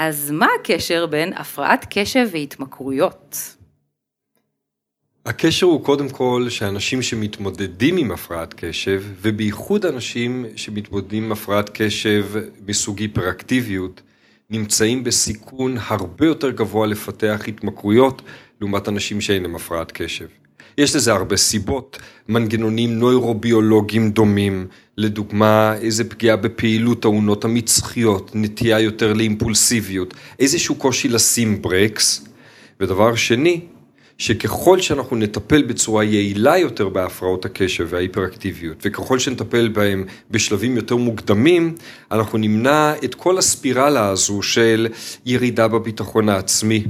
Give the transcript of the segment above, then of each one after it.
אז מה הקשר בין הפרעת קשב והתמכרויות? הקשר הוא קודם כל שאנשים שמתמודדים עם הפרעת קשב, ובייחוד אנשים שמתמודדים עם הפרעת קשב מסוג היפראקטיביות, נמצאים בסיכון הרבה יותר גבוה לפתח התמכרויות לעומת אנשים שאין להם הפרעת קשב. יש לזה הרבה סיבות, מנגנונים נוירוביולוגיים דומים, לדוגמה איזה פגיעה בפעילות העונות המצחיות, נטייה יותר לאימפולסיביות, איזשהו קושי לשים ברקס, ודבר שני, שככל שאנחנו נטפל בצורה יעילה יותר בהפרעות הקשב וההיפראקטיביות, וככל שנטפל בהם בשלבים יותר מוקדמים, אנחנו נמנע את כל הספירלה הזו של ירידה בביטחון העצמי.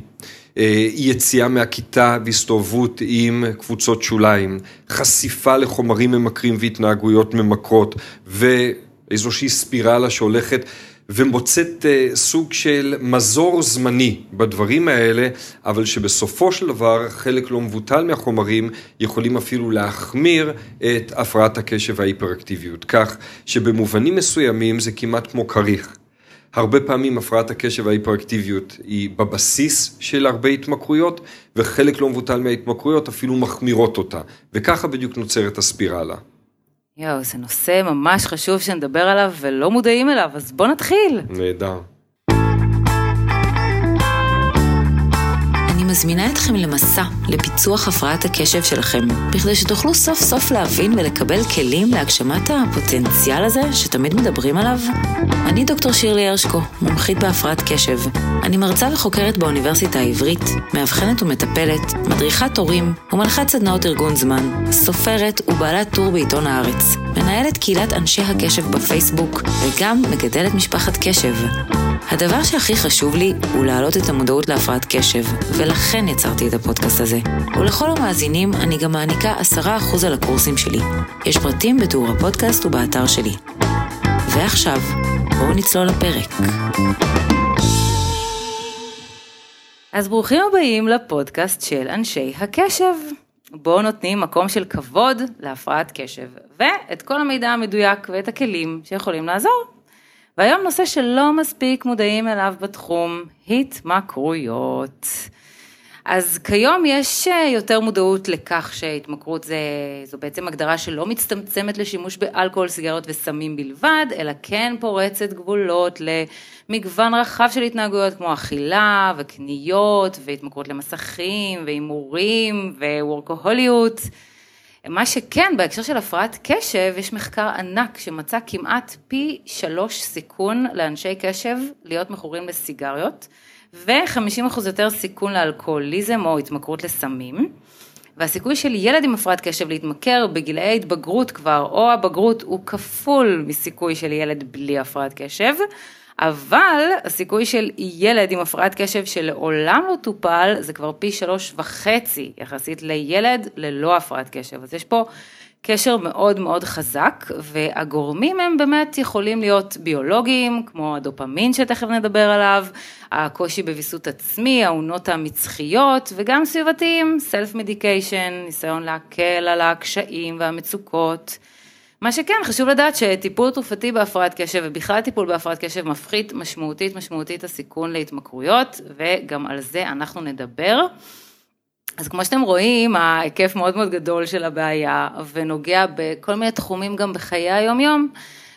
אה, יציאה מהכיתה והסתובבות עם קבוצות שוליים, חשיפה לחומרים ממכרים והתנהגויות ממכרות, ואיזושהי ספירלה שהולכת ומוצאת אה, סוג של מזור זמני בדברים האלה, אבל שבסופו של דבר חלק לא מבוטל מהחומרים יכולים אפילו להחמיר את הפרעת הקשב וההיפראקטיביות, כך שבמובנים מסוימים זה כמעט כמו כריך. הרבה פעמים הפרעת הקשב וההיפראקטיביות היא בבסיס של הרבה התמכרויות, וחלק לא מבוטל מההתמכרויות אפילו מחמירות אותה, וככה בדיוק נוצרת הספירלה. יואו, זה נושא ממש חשוב שנדבר עליו ולא מודעים אליו, אז בוא נתחיל. נהדר. מזמינה אתכם למסע לפיצוח הפרעת הקשב שלכם, בכדי שתוכלו סוף סוף להבין ולקבל כלים להגשמת הפוטנציאל הזה שתמיד מדברים עליו. אני דוקטור שירלי הרשקו, מומחית בהפרעת קשב. אני מרצה וחוקרת באוניברסיטה העברית, מאבחנת ומטפלת, מדריכת הורים ומנחת סדנאות ארגון זמן, סופרת ובעלת טור בעיתון הארץ, מנהלת קהילת אנשי הקשב בפייסבוק וגם מגדלת משפחת קשב. הדבר שהכי חשוב לי הוא להעלות את המודעות להפרעת קשב, ולכן יצרתי את הפודקאסט הזה. ולכל המאזינים אני גם מעניקה 10% על הקורסים שלי. יש פרטים בתיאור הפודקאסט ובאתר שלי. ועכשיו, בואו נצלול לפרק. אז ברוכים הבאים לפודקאסט של אנשי הקשב. בו נותנים מקום של כבוד להפרעת קשב, ואת כל המידע המדויק ואת הכלים שיכולים לעזור והיום נושא שלא מספיק מודעים אליו בתחום, התמכרויות. אז כיום יש אה, יותר מודעות לכך שהתמכרות זה, זו בעצם הגדרה שלא מצטמצמת לשימוש באלכוהול, סיגריות וסמים בלבד, אלא כן פורצת גבולות למגוון רחב של התנהגויות כמו אכילה וקניות והתמכרות למסכים והימורים ווורקוהוליות. מה שכן, בהקשר של הפרעת קשב, יש מחקר ענק שמצא כמעט פי שלוש סיכון לאנשי קשב להיות מכורים לסיגריות, ו-50% יותר סיכון לאלכוהוליזם או התמכרות לסמים. והסיכוי של ילד עם הפרעת קשב להתמכר בגילאי התבגרות כבר, או הבגרות, הוא כפול מסיכוי של ילד בלי הפרעת קשב. אבל הסיכוי של ילד עם הפרעת קשב שלעולם לא טופל, זה כבר פי שלוש וחצי יחסית לילד ללא הפרעת קשב. אז יש פה קשר מאוד מאוד חזק, והגורמים הם באמת יכולים להיות ביולוגיים, כמו הדופמין שתכף נדבר עליו, הקושי בוויסות עצמי, העונות המצחיות, וגם סביבתיים, סלף מדיקיישן, ניסיון להקל על הקשיים והמצוקות. מה שכן, חשוב לדעת שטיפול תרופתי בהפרעת קשב ובכלל טיפול בהפרעת קשב מפחית משמעותית משמעותית הסיכון להתמכרויות, וגם על זה אנחנו נדבר. אז כמו שאתם רואים, ההיקף מאוד מאוד גדול של הבעיה, ונוגע בכל מיני תחומים גם בחיי היום-יום,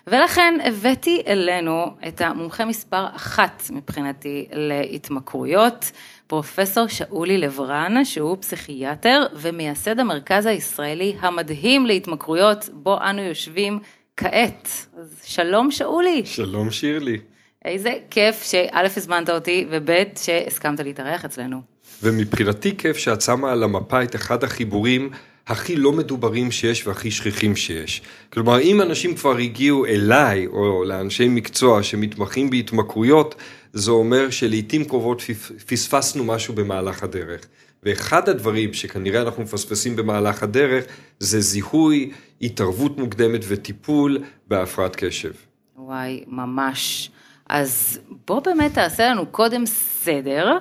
ולכן הבאתי אלינו את המומחה מספר אחת מבחינתי להתמכרויות, פרופסור שאולי לברן, שהוא פסיכיאטר ומייסד המרכז הישראלי המדהים להתמכרויות, בו אנו יושבים כעת. אז שלום שאולי. שלום שירלי. איזה כיף שא' הזמנת אותי וב' שהסכמת להתארח אצלנו. ומבחינתי כיף שאת שמה על המפה את אחד החיבורים הכי לא מדוברים שיש והכי שכיחים שיש. כלומר, אם אנשים כבר הגיעו אליי, או לאנשי מקצוע שמתמחים בהתמכרויות, זה אומר שלעיתים קרובות פספסנו משהו במהלך הדרך. ואחד הדברים שכנראה אנחנו מפספסים במהלך הדרך, זה זיהוי, התערבות מוקדמת וטיפול בהפרעת קשב. וואי, ממש. אז בוא באמת תעשה לנו קודם סדר.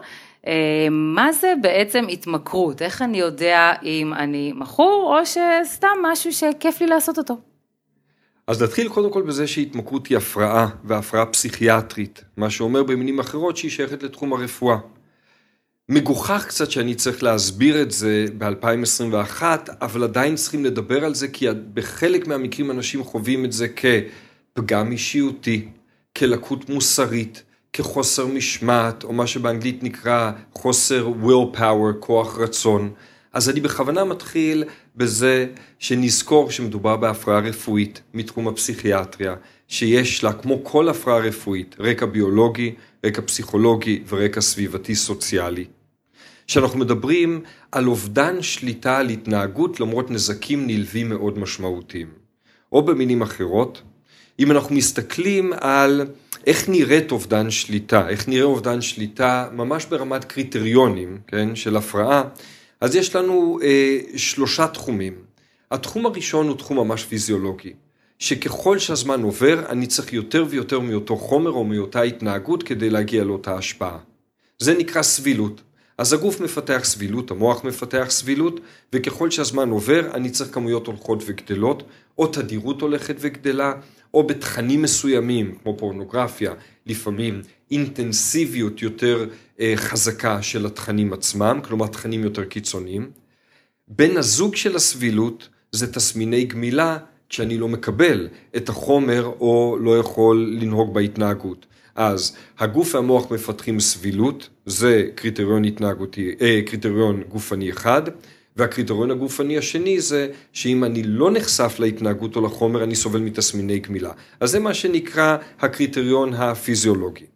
אה, מה זה בעצם התמכרות? איך אני יודע אם אני מכור או שסתם משהו שכיף לי לעשות אותו? אז נתחיל קודם כל בזה שהתמכרות היא הפרעה, והפרעה פסיכיאטרית, מה שאומר במילים אחרות שהיא שייכת לתחום הרפואה. מגוחך קצת שאני צריך להסביר את זה ב-2021, אבל עדיין צריכים לדבר על זה, כי בחלק מהמקרים אנשים חווים את זה כפגם אישיותי, כלקות מוסרית, כחוסר משמעת, או מה שבאנגלית נקרא חוסר will power, כוח רצון. אז אני בכוונה מתחיל בזה שנזכור שמדובר בהפרעה רפואית מתחום הפסיכיאטריה, שיש לה, כמו כל הפרעה רפואית, רקע ביולוגי, רקע פסיכולוגי ורקע סביבתי סוציאלי. שאנחנו מדברים על אובדן שליטה על התנהגות למרות נזקים נלווים מאוד משמעותיים. או במילים אחרות, אם אנחנו מסתכלים על איך נראית אובדן שליטה, איך נראה אובדן שליטה ממש ברמת קריטריונים, כן, של הפרעה, אז יש לנו אה, שלושה תחומים. התחום הראשון הוא תחום ממש פיזיולוגי, שככל שהזמן עובר, אני צריך יותר ויותר מאותו חומר או מאותה התנהגות כדי להגיע לאותה השפעה. זה נקרא סבילות. אז הגוף מפתח סבילות, המוח מפתח סבילות, וככל שהזמן עובר, אני צריך כמויות הולכות וגדלות, או תדירות הולכת וגדלה, או בתכנים מסוימים, כמו פורנוגרפיה, לפעמים אינטנסיביות יותר אה, חזקה של התכנים עצמם, כלומר תכנים יותר קיצוניים. בן הזוג של הסבילות זה תסמיני גמילה כשאני לא מקבל את החומר או לא יכול לנהוג בהתנהגות. אז הגוף והמוח מפתחים סבילות, זה קריטריון התנהגותי, אה, קריטריון גופני אחד, והקריטריון הגופני השני זה שאם אני לא נחשף להתנהגות או לחומר, אני סובל מתסמיני גמילה. אז זה מה שנקרא הקריטריון הפיזיולוגי.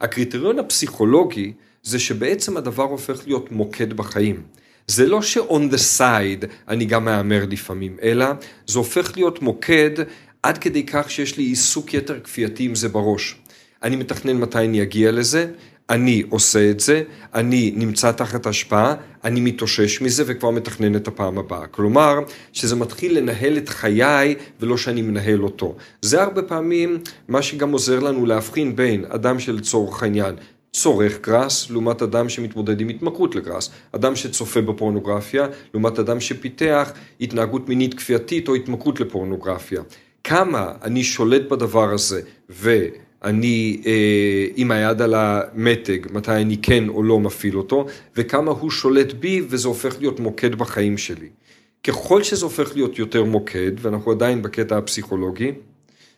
הקריטריון הפסיכולוגי זה שבעצם הדבר הופך להיות מוקד בחיים. זה לא ש-on the side אני גם מהמר לפעמים, אלא זה הופך להיות מוקד עד כדי כך שיש לי עיסוק יתר כפייתי עם זה בראש. אני מתכנן מתי אני אגיע לזה, אני עושה את זה, אני נמצא תחת השפעה, אני מתאושש מזה וכבר מתכנן את הפעם הבאה. כלומר, שזה מתחיל לנהל את חיי ולא שאני מנהל אותו. זה הרבה פעמים מה שגם עוזר לנו להבחין בין אדם שלצורך העניין צורך גראס, לעומת אדם שמתמודד עם התמכרות לגראס. אדם שצופה בפורנוגרפיה, לעומת אדם שפיתח התנהגות מינית כפייתית או התמכרות לפורנוגרפיה. כמה אני שולט בדבר הזה, ו... אני אה, עם היד על המתג, מתי אני כן או לא מפעיל אותו, וכמה הוא שולט בי וזה הופך להיות מוקד בחיים שלי. ככל שזה הופך להיות יותר מוקד, ואנחנו עדיין בקטע הפסיכולוגי,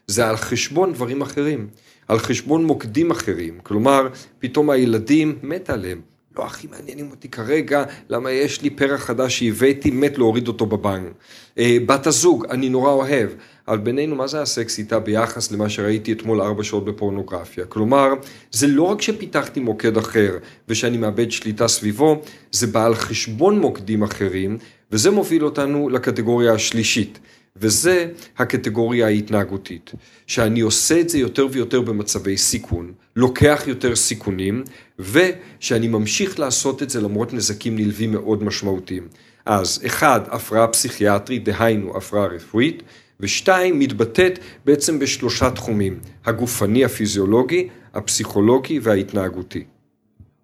זה על חשבון דברים אחרים, על חשבון מוקדים אחרים. כלומר, פתאום הילדים מת עליהם. לא הכי מעניינים אותי כרגע, למה יש לי פרח חדש שהבאתי, מת להוריד אותו בבנק. אה, בת הזוג, אני נורא אוהב. אבל בינינו, מה זה הסקס איתה ביחס למה שראיתי אתמול ארבע שעות בפורנוגרפיה? כלומר, זה לא רק שפיתחתי מוקד אחר ושאני מאבד שליטה סביבו, זה בא על חשבון מוקדים אחרים, וזה מוביל אותנו לקטגוריה השלישית. וזה הקטגוריה ההתנהגותית, שאני עושה את זה יותר ויותר במצבי סיכון, לוקח יותר סיכונים, ושאני ממשיך לעשות את זה למרות נזקים נלווים מאוד משמעותיים. אז אחד, הפרעה פסיכיאטרית, דהיינו הפרעה רפואית, ושתיים, מתבטאת בעצם בשלושה תחומים, הגופני, הפיזיולוגי, הפסיכולוגי וההתנהגותי.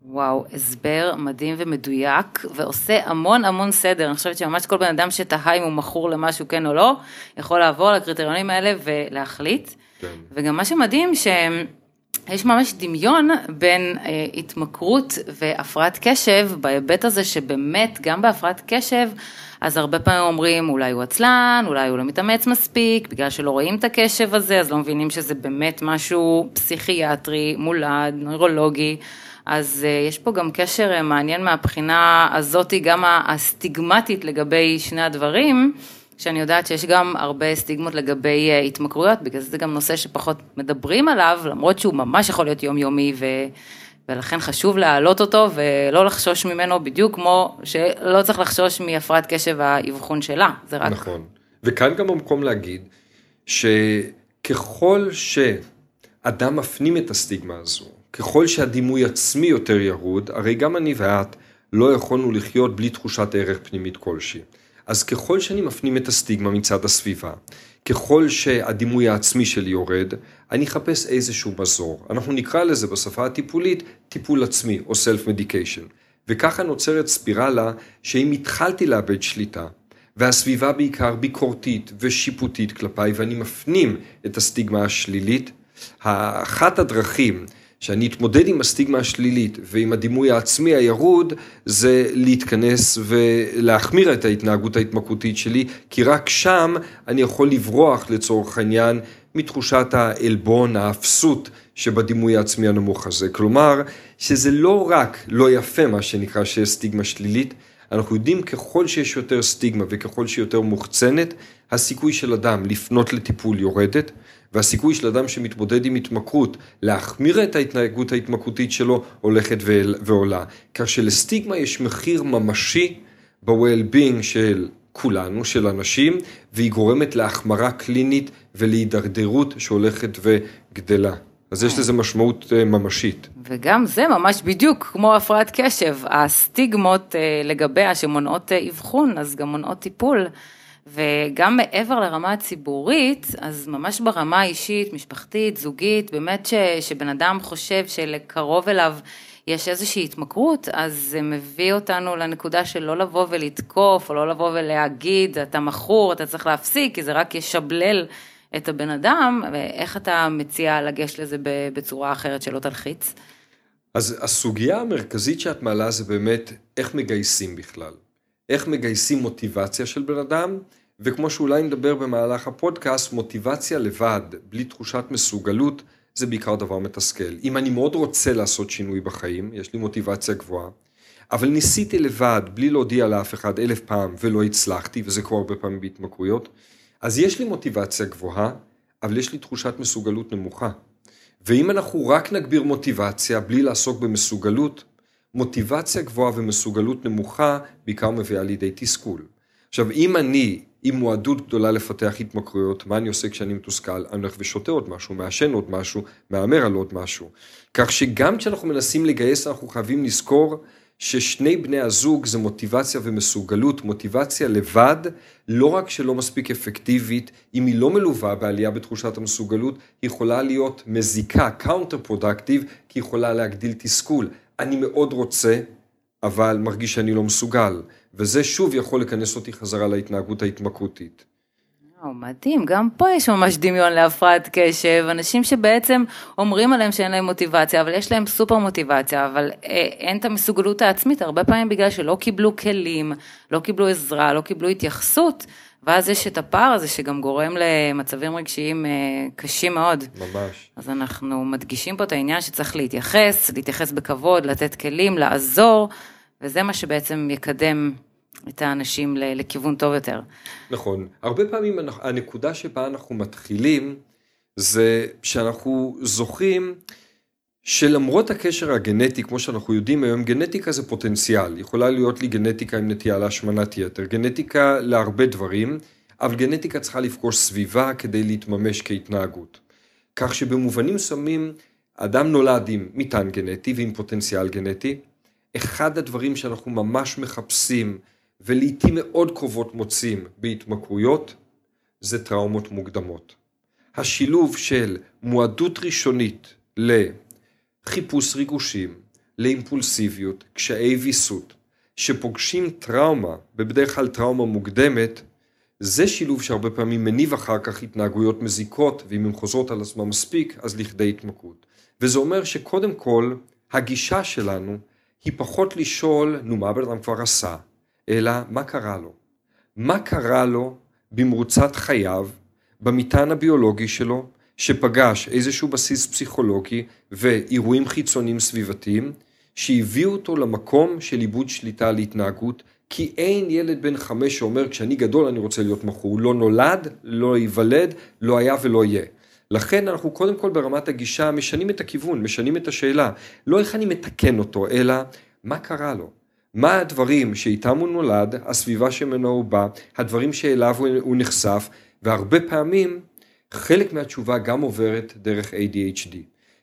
וואו, הסבר מדהים ומדויק, ועושה המון המון סדר. אני חושבת שממש כל בן אדם שתהה אם הוא מכור למשהו כן או לא, יכול לעבור לקריטריונים האלה ולהחליט. כן. וגם מה שמדהים, שיש ממש דמיון בין אה, התמכרות והפרעת קשב, בהיבט הזה שבאמת, גם בהפרעת קשב, אז הרבה פעמים אומרים, אולי הוא עצלן, אולי הוא לא מתאמץ מספיק, בגלל שלא רואים את הקשב הזה, אז לא מבינים שזה באמת משהו פסיכיאטרי, מולד, נוירולוגי. אז uh, יש פה גם קשר uh, מעניין מהבחינה הזאתי, גם הסטיגמטית לגבי שני הדברים, שאני יודעת שיש גם הרבה סטיגמות לגבי uh, התמכרויות, בגלל זה גם נושא שפחות מדברים עליו, למרות שהוא ממש יכול להיות יומיומי, ו... ולכן חשוב להעלות אותו ולא לחשוש ממנו בדיוק כמו שלא צריך לחשוש מהפרעת קשב האבחון שלה, זה רק... נכון, וכאן גם המקום להגיד שככל שאדם מפנים את הסטיגמה הזו, ככל שהדימוי עצמי יותר ירוד, הרי גם אני ואת לא יכולנו לחיות בלי תחושת ערך פנימית כלשהי. אז ככל שאני מפנים את הסטיגמה מצד הסביבה, ככל שהדימוי העצמי שלי יורד, אני אחפש איזשהו מזור. אנחנו נקרא לזה בשפה הטיפולית טיפול עצמי או self medication. וככה נוצרת ספירלה שאם התחלתי לאבד שליטה, והסביבה בעיקר ביקורתית ושיפוטית כלפיי, ואני מפנים את הסטיגמה השלילית, אחת הדרכים שאני אתמודד עם הסטיגמה השלילית ועם הדימוי העצמי הירוד, זה להתכנס ולהחמיר את ההתנהגות ההתמכרותית שלי, כי רק שם אני יכול לברוח לצורך העניין מתחושת העלבון, האפסות שבדימוי העצמי הנמוך הזה. כלומר, שזה לא רק לא יפה מה שנקרא שיש סטיגמה שלילית, אנחנו יודעים ככל שיש יותר סטיגמה וככל שהיא יותר מוחצנת, הסיכוי של אדם לפנות לטיפול יורדת, והסיכוי של אדם שמתמודד עם התמכרות להחמיר את ההתנהגות ההתמכרותית שלו הולכת ועולה. כך שלסטיגמה יש מחיר ממשי ב-well-being של כולנו, של אנשים, והיא גורמת להחמרה קלינית ולהידרדרות שהולכת וגדלה. אז יש לזה משמעות אה, ממשית. וגם זה ממש בדיוק כמו הפרעת קשב, הסטיגמות אה, לגביה שמונעות אה, אבחון, אז גם מונעות טיפול. וגם מעבר לרמה הציבורית, אז ממש ברמה האישית, משפחתית, זוגית, באמת ש, שבן אדם חושב שלקרוב אליו יש איזושהי התמכרות, אז זה מביא אותנו לנקודה של לא לבוא ולתקוף, או לא לבוא ולהגיד, אתה מכור, אתה צריך להפסיק, כי זה רק ישבלל את הבן אדם, ואיך אתה מציע לגשת לזה בצורה אחרת שלא תלחיץ? אז הסוגיה המרכזית שאת מעלה זה באמת איך מגייסים בכלל. איך מגייסים מוטיבציה של בן אדם, וכמו שאולי נדבר במהלך הפודקאסט, מוטיבציה לבד, בלי תחושת מסוגלות, זה בעיקר דבר מתסכל. אם אני מאוד רוצה לעשות שינוי בחיים, יש לי מוטיבציה גבוהה, אבל ניסיתי לבד, בלי להודיע לאף אחד אלף פעם, ולא הצלחתי, וזה כבר הרבה פעמים בהתמכרויות, אז יש לי מוטיבציה גבוהה, אבל יש לי תחושת מסוגלות נמוכה. ואם אנחנו רק נגביר מוטיבציה בלי לעסוק במסוגלות, מוטיבציה גבוהה ומסוגלות נמוכה בעיקר מביאה לידי תסכול. עכשיו, אם אני עם מועדות גדולה לפתח התמכרויות, מה אני עושה כשאני מתוסכל? אני הולך ושותה עוד משהו, מעשן עוד משהו, מהמר על עוד משהו. כך שגם כשאנחנו מנסים לגייס, אנחנו חייבים לזכור ששני בני הזוג זה מוטיבציה ומסוגלות. מוטיבציה לבד, לא רק שלא מספיק אפקטיבית, אם היא לא מלווה בעלייה בתחושת המסוגלות, היא יכולה להיות מזיקה, counter productive, כי היא יכולה להגדיל תסכול. אני מאוד רוצה, אבל מרגיש שאני לא מסוגל. וזה שוב יכול להכניס אותי חזרה להתנהגות ההתמכרותית. וואו, מדהים, גם פה יש ממש דמיון להפרעת קשב, אנשים שבעצם אומרים עליהם שאין להם מוטיבציה, אבל יש להם סופר מוטיבציה, אבל אה, אין את המסוגלות העצמית, הרבה פעמים בגלל שלא קיבלו כלים, לא קיבלו עזרה, לא קיבלו התייחסות, ואז יש את הפער הזה שגם גורם למצבים רגשיים אה, קשים מאוד. ממש. אז אנחנו מדגישים פה את העניין שצריך להתייחס, להתייחס בכבוד, לתת כלים, לעזור, וזה מה שבעצם יקדם את האנשים לכיוון טוב יותר. נכון. הרבה פעמים הנקודה שבה אנחנו מתחילים, זה שאנחנו זוכרים שלמרות הקשר הגנטי, כמו שאנחנו יודעים היום, גנטיקה זה פוטנציאל. יכולה להיות לי גנטיקה עם נטייה להשמנת יתר, גנטיקה להרבה דברים, אבל גנטיקה צריכה לפגוש סביבה כדי להתממש כהתנהגות. כך שבמובנים מסוימים, אדם נולד עם מטען גנטי ועם פוטנציאל גנטי. אחד הדברים שאנחנו ממש מחפשים ולעיתים מאוד קרובות מוצאים בהתמכרויות, זה טראומות מוקדמות. השילוב של מועדות ראשונית לחיפוש ריגושים, לאימפולסיביות, קשיי ויסות, שפוגשים טראומה, ובדרך כלל טראומה מוקדמת, זה שילוב שהרבה פעמים מניב אחר כך התנהגויות מזיקות, ואם הן חוזרות על עצמן מספיק, אז לכדי התמכרות. וזה אומר שקודם כל, הגישה שלנו היא פחות לשאול, נו מה בן אדם כבר עשה, אלא מה קרה לו. מה קרה לו במרוצת חייו, במטען הביולוגי שלו, שפגש איזשהו בסיס פסיכולוגי ואירועים חיצוניים סביבתיים, שהביאו אותו למקום של איבוד שליטה על התנהגות, כי אין ילד בן חמש שאומר כשאני גדול אני רוצה להיות מכור, לא נולד, לא ייוולד, לא היה ולא יהיה. לכן אנחנו קודם כל ברמת הגישה משנים את הכיוון, משנים את השאלה, לא איך אני מתקן אותו, אלא מה קרה לו. מה הדברים שאיתם הוא נולד, הסביבה שממנו הוא בא, הדברים שאליו הוא נחשף, והרבה פעמים חלק מהתשובה גם עוברת דרך ADHD.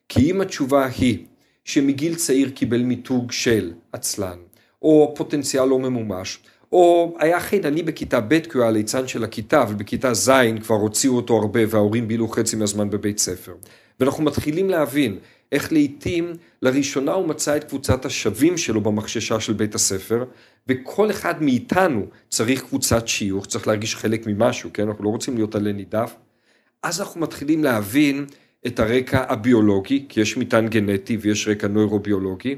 כי אם התשובה היא שמגיל צעיר קיבל מיתוג של עצלן, או פוטנציאל לא ממומש, או היה חיידני בכיתה ב' כי הוא היה ליצן של הכיתה, אבל בכיתה ז' כבר הוציאו אותו הרבה וההורים בילו חצי מהזמן בבית ספר. ואנחנו מתחילים להבין איך לעיתים לראשונה הוא מצא את קבוצת השווים שלו במחששה של בית הספר, וכל אחד מאיתנו צריך קבוצת שיוך, צריך להרגיש חלק ממשהו, כן? אנחנו לא רוצים להיות עלה נידף. אז אנחנו מתחילים להבין את הרקע הביולוגי, כי יש מטען גנטי ויש רקע נוירוביולוגי,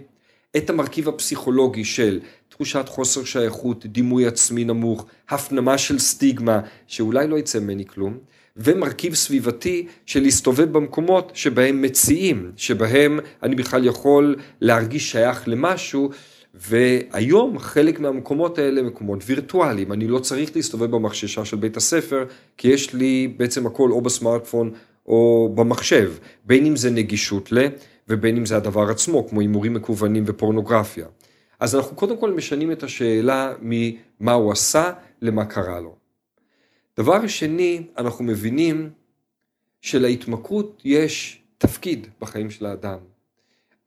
את המרכיב הפסיכולוגי של תחושת חוסר שייכות, דימוי עצמי נמוך, הפנמה של סטיגמה, שאולי לא יצא ממני כלום, ומרכיב סביבתי של להסתובב במקומות שבהם מציעים, שבהם אני בכלל יכול להרגיש שייך למשהו, והיום חלק מהמקומות האלה מקומות וירטואליים, אני לא צריך להסתובב במחששה של בית הספר, כי יש לי בעצם הכל או בסמארטפון או במחשב, בין אם זה נגישות ל... ובין אם זה הדבר עצמו, כמו הימורים מקוונים ופורנוגרפיה. אז אנחנו קודם כל משנים את השאלה ממה הוא עשה למה קרה לו. דבר שני, אנחנו מבינים שלהתמכרות יש תפקיד בחיים של האדם.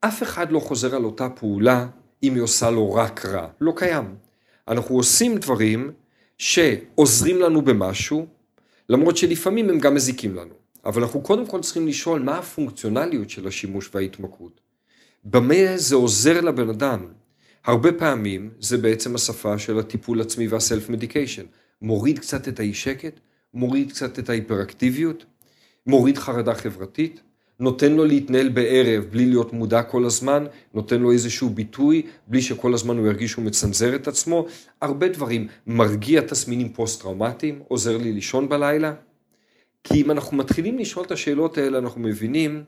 אף אחד לא חוזר על אותה פעולה אם היא עושה לו רק רע, לא קיים. אנחנו עושים דברים שעוזרים לנו במשהו, למרות שלפעמים הם גם מזיקים לנו. אבל אנחנו קודם כל צריכים לשאול מה הפונקציונליות של השימוש וההתמכרות. במה זה עוזר לבן אדם? הרבה פעמים זה בעצם השפה של הטיפול עצמי והסלף מדיקיישן. מוריד קצת את האי שקט, מוריד קצת את ההיפראקטיביות, מוריד חרדה חברתית, נותן לו להתנהל בערב בלי להיות מודע כל הזמן, נותן לו איזשהו ביטוי בלי שכל הזמן הוא ירגיש שהוא מצנזר את עצמו, הרבה דברים, מרגיע תסמינים פוסט-טראומטיים, עוזר לי לישון בלילה. כי אם אנחנו מתחילים לשאול את השאלות האלה, אנחנו מבינים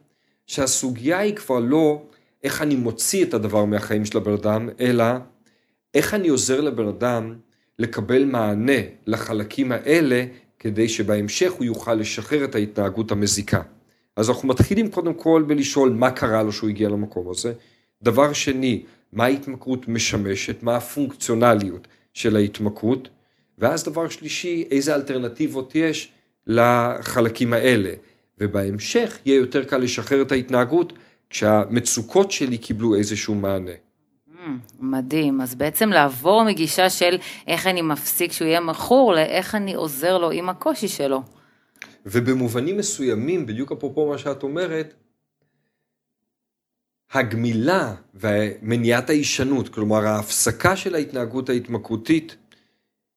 שהסוגיה היא כבר לא איך אני מוציא את הדבר מהחיים של הבן אדם, אלא איך אני עוזר לבן אדם לקבל מענה לחלקים האלה, כדי שבהמשך הוא יוכל לשחרר את ההתנהגות המזיקה. אז אנחנו מתחילים קודם כל בלשאול מה קרה לו שהוא הגיע למקום הזה. דבר שני, מה ההתמכרות משמשת, מה הפונקציונליות של ההתמכרות, ואז דבר שלישי, איזה אלטרנטיבות יש לחלקים האלה. ובהמשך יהיה יותר קל לשחרר את ההתנהגות כשהמצוקות שלי קיבלו איזשהו מענה. Mm, מדהים, אז בעצם לעבור מגישה של איך אני מפסיק שהוא יהיה מכור לאיך אני עוזר לו עם הקושי שלו. ובמובנים מסוימים, בדיוק אפרופו מה שאת אומרת, הגמילה ומניעת ההישנות, כלומר ההפסקה של ההתנהגות ההתמכרותית,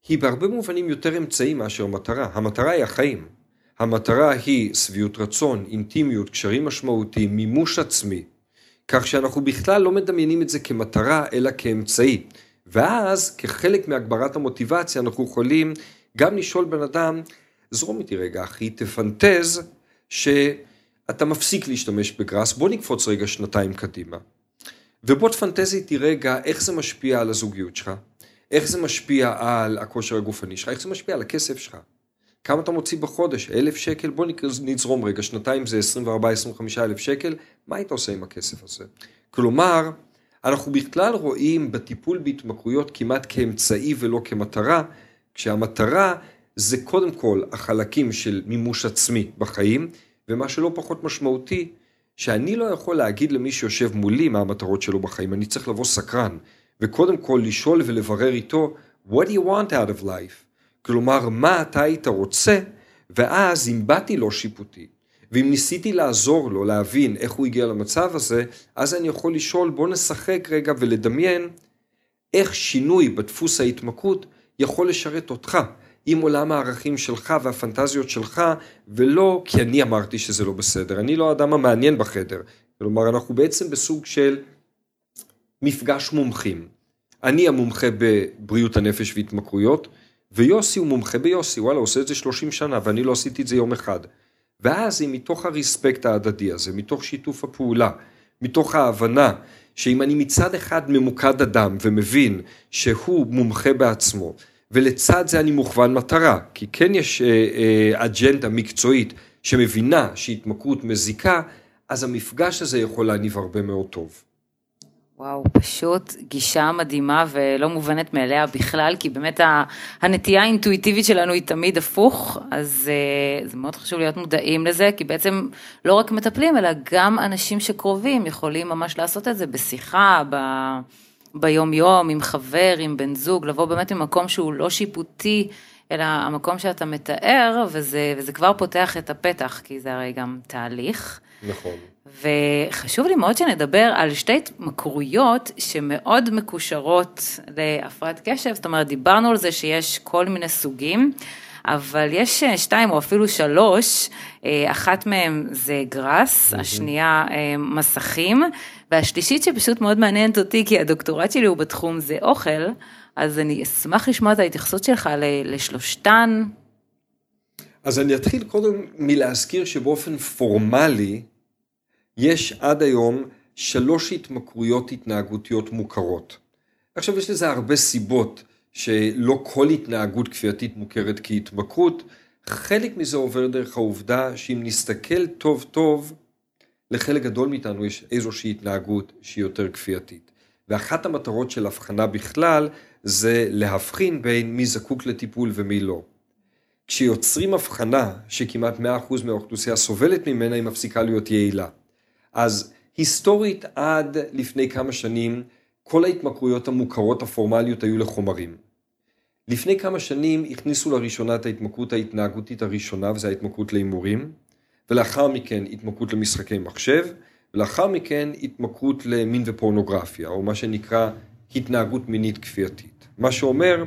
היא בהרבה מובנים יותר אמצעי מאשר מטרה. המטרה היא החיים. המטרה היא שביעות רצון, אינטימיות, קשרים משמעותיים, מימוש עצמי. כך שאנחנו בכלל לא מדמיינים את זה כמטרה, אלא כאמצעי. ואז, כחלק מהגברת המוטיבציה, אנחנו יכולים גם לשאול בן אדם, זרום איתי רגע, אחי, תפנטז שאתה מפסיק להשתמש בגראס, בוא נקפוץ רגע שנתיים קדימה. ובוא תפנטז איתי רגע איך זה משפיע על הזוגיות שלך, איך זה משפיע על הכושר הגופני שלך, איך זה משפיע על הכסף שלך. כמה אתה מוציא בחודש? אלף שקל? בוא נזרום רגע, שנתיים זה 24-25 אלף שקל, מה היית עושה עם הכסף הזה? כלומר, אנחנו בכלל רואים בטיפול בהתמכרויות כמעט כאמצעי ולא כמטרה, כשהמטרה זה קודם כל החלקים של מימוש עצמי בחיים, ומה שלא פחות משמעותי, שאני לא יכול להגיד למי שיושב מולי מה המטרות שלו בחיים, אני צריך לבוא סקרן, וקודם כל לשאול ולברר איתו, what do you want out of life? כלומר, מה אתה היית רוצה, ואז אם באתי לא שיפוטי, ואם ניסיתי לעזור לו להבין איך הוא הגיע למצב הזה, אז אני יכול לשאול, בוא נשחק רגע ולדמיין איך שינוי בדפוס ההתמכרות יכול לשרת אותך. עם עולם הערכים שלך והפנטזיות שלך, ולא כי אני אמרתי שזה לא בסדר. אני לא האדם המעניין בחדר. כלומר, אנחנו בעצם בסוג של מפגש מומחים. אני המומחה בבריאות הנפש והתמכרויות, ויוסי הוא מומחה ביוסי, וואלה, עושה את זה 30 שנה, ואני לא עשיתי את זה יום אחד. ואז אם מתוך הרספקט ההדדי הזה, מתוך שיתוף הפעולה, מתוך ההבנה שאם אני מצד אחד ממוקד אדם ומבין שהוא מומחה בעצמו, ולצד זה אני מוכוון מטרה, כי כן יש אה, אה, אג'נדה מקצועית שמבינה שהתמכרות מזיקה, אז המפגש הזה יכול להניב הרבה מאוד טוב. וואו, פשוט גישה מדהימה ולא מובנת מאליה בכלל, כי באמת הנטייה האינטואיטיבית שלנו היא תמיד הפוך, אז אה, זה מאוד חשוב להיות מודעים לזה, כי בעצם לא רק מטפלים, אלא גם אנשים שקרובים יכולים ממש לעשות את זה בשיחה, ב... ביום יום, עם חבר, עם בן זוג, לבוא באמת ממקום שהוא לא שיפוטי, אלא המקום שאתה מתאר, וזה, וזה כבר פותח את הפתח, כי זה הרי גם תהליך. נכון. וחשוב לי מאוד שנדבר על שתי התמכרויות שמאוד מקושרות להפרעת קשב, זאת אומרת, דיברנו על זה שיש כל מיני סוגים. אבל יש אה, שתיים או אפילו שלוש, אה, אחת מהן זה גראס, השנייה אה, מסכים, והשלישית שפשוט מאוד מעניינת אותי, כי הדוקטורט שלי הוא בתחום זה אוכל, אז אני אשמח לשמוע את ההתייחסות שלך לשלושתן. אז אני אתחיל קודם מלהזכיר שבאופן פורמלי, יש עד היום שלוש התמכרויות התנהגותיות מוכרות. עכשיו יש לזה הרבה סיבות. שלא כל התנהגות כפייתית מוכרת כהתמכרות, חלק מזה עובר דרך העובדה שאם נסתכל טוב טוב, לחלק גדול מאיתנו יש איזושהי התנהגות שהיא יותר כפייתית. ואחת המטרות של הבחנה בכלל זה להבחין בין מי זקוק לטיפול ומי לא. כשיוצרים הבחנה שכמעט 100% מהאוכלוסייה סובלת ממנה, היא מפסיקה להיות יעילה. אז היסטורית עד לפני כמה שנים כל ההתמכרויות המוכרות הפורמליות היו לחומרים. לפני כמה שנים הכניסו לראשונה את ההתמכרות ההתנהגותית הראשונה, וזו ההתמכרות להימורים, ולאחר מכן התמכרות למשחקי מחשב, ולאחר מכן התמכרות למין ופורנוגרפיה, או מה שנקרא התנהגות מינית כפייתית. מה שאומר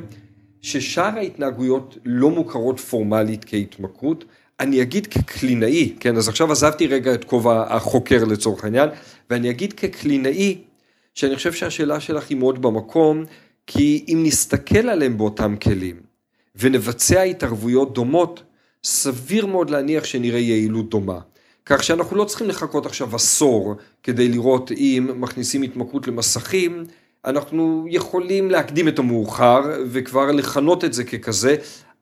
ששאר ההתנהגויות לא מוכרות פורמלית כהתמכרות, אני אגיד כקלינאי, כן, אז עכשיו עזבתי רגע את כובע החוקר לצורך העניין, ואני אגיד כקלינאי, שאני חושב שהשאלה שלך היא מאוד במקום, כי אם נסתכל עליהם באותם כלים ונבצע התערבויות דומות, סביר מאוד להניח שנראה יעילות דומה. כך שאנחנו לא צריכים לחכות עכשיו עשור כדי לראות אם מכניסים התמכרות למסכים, אנחנו יכולים להקדים את המאוחר וכבר לכנות את זה ככזה,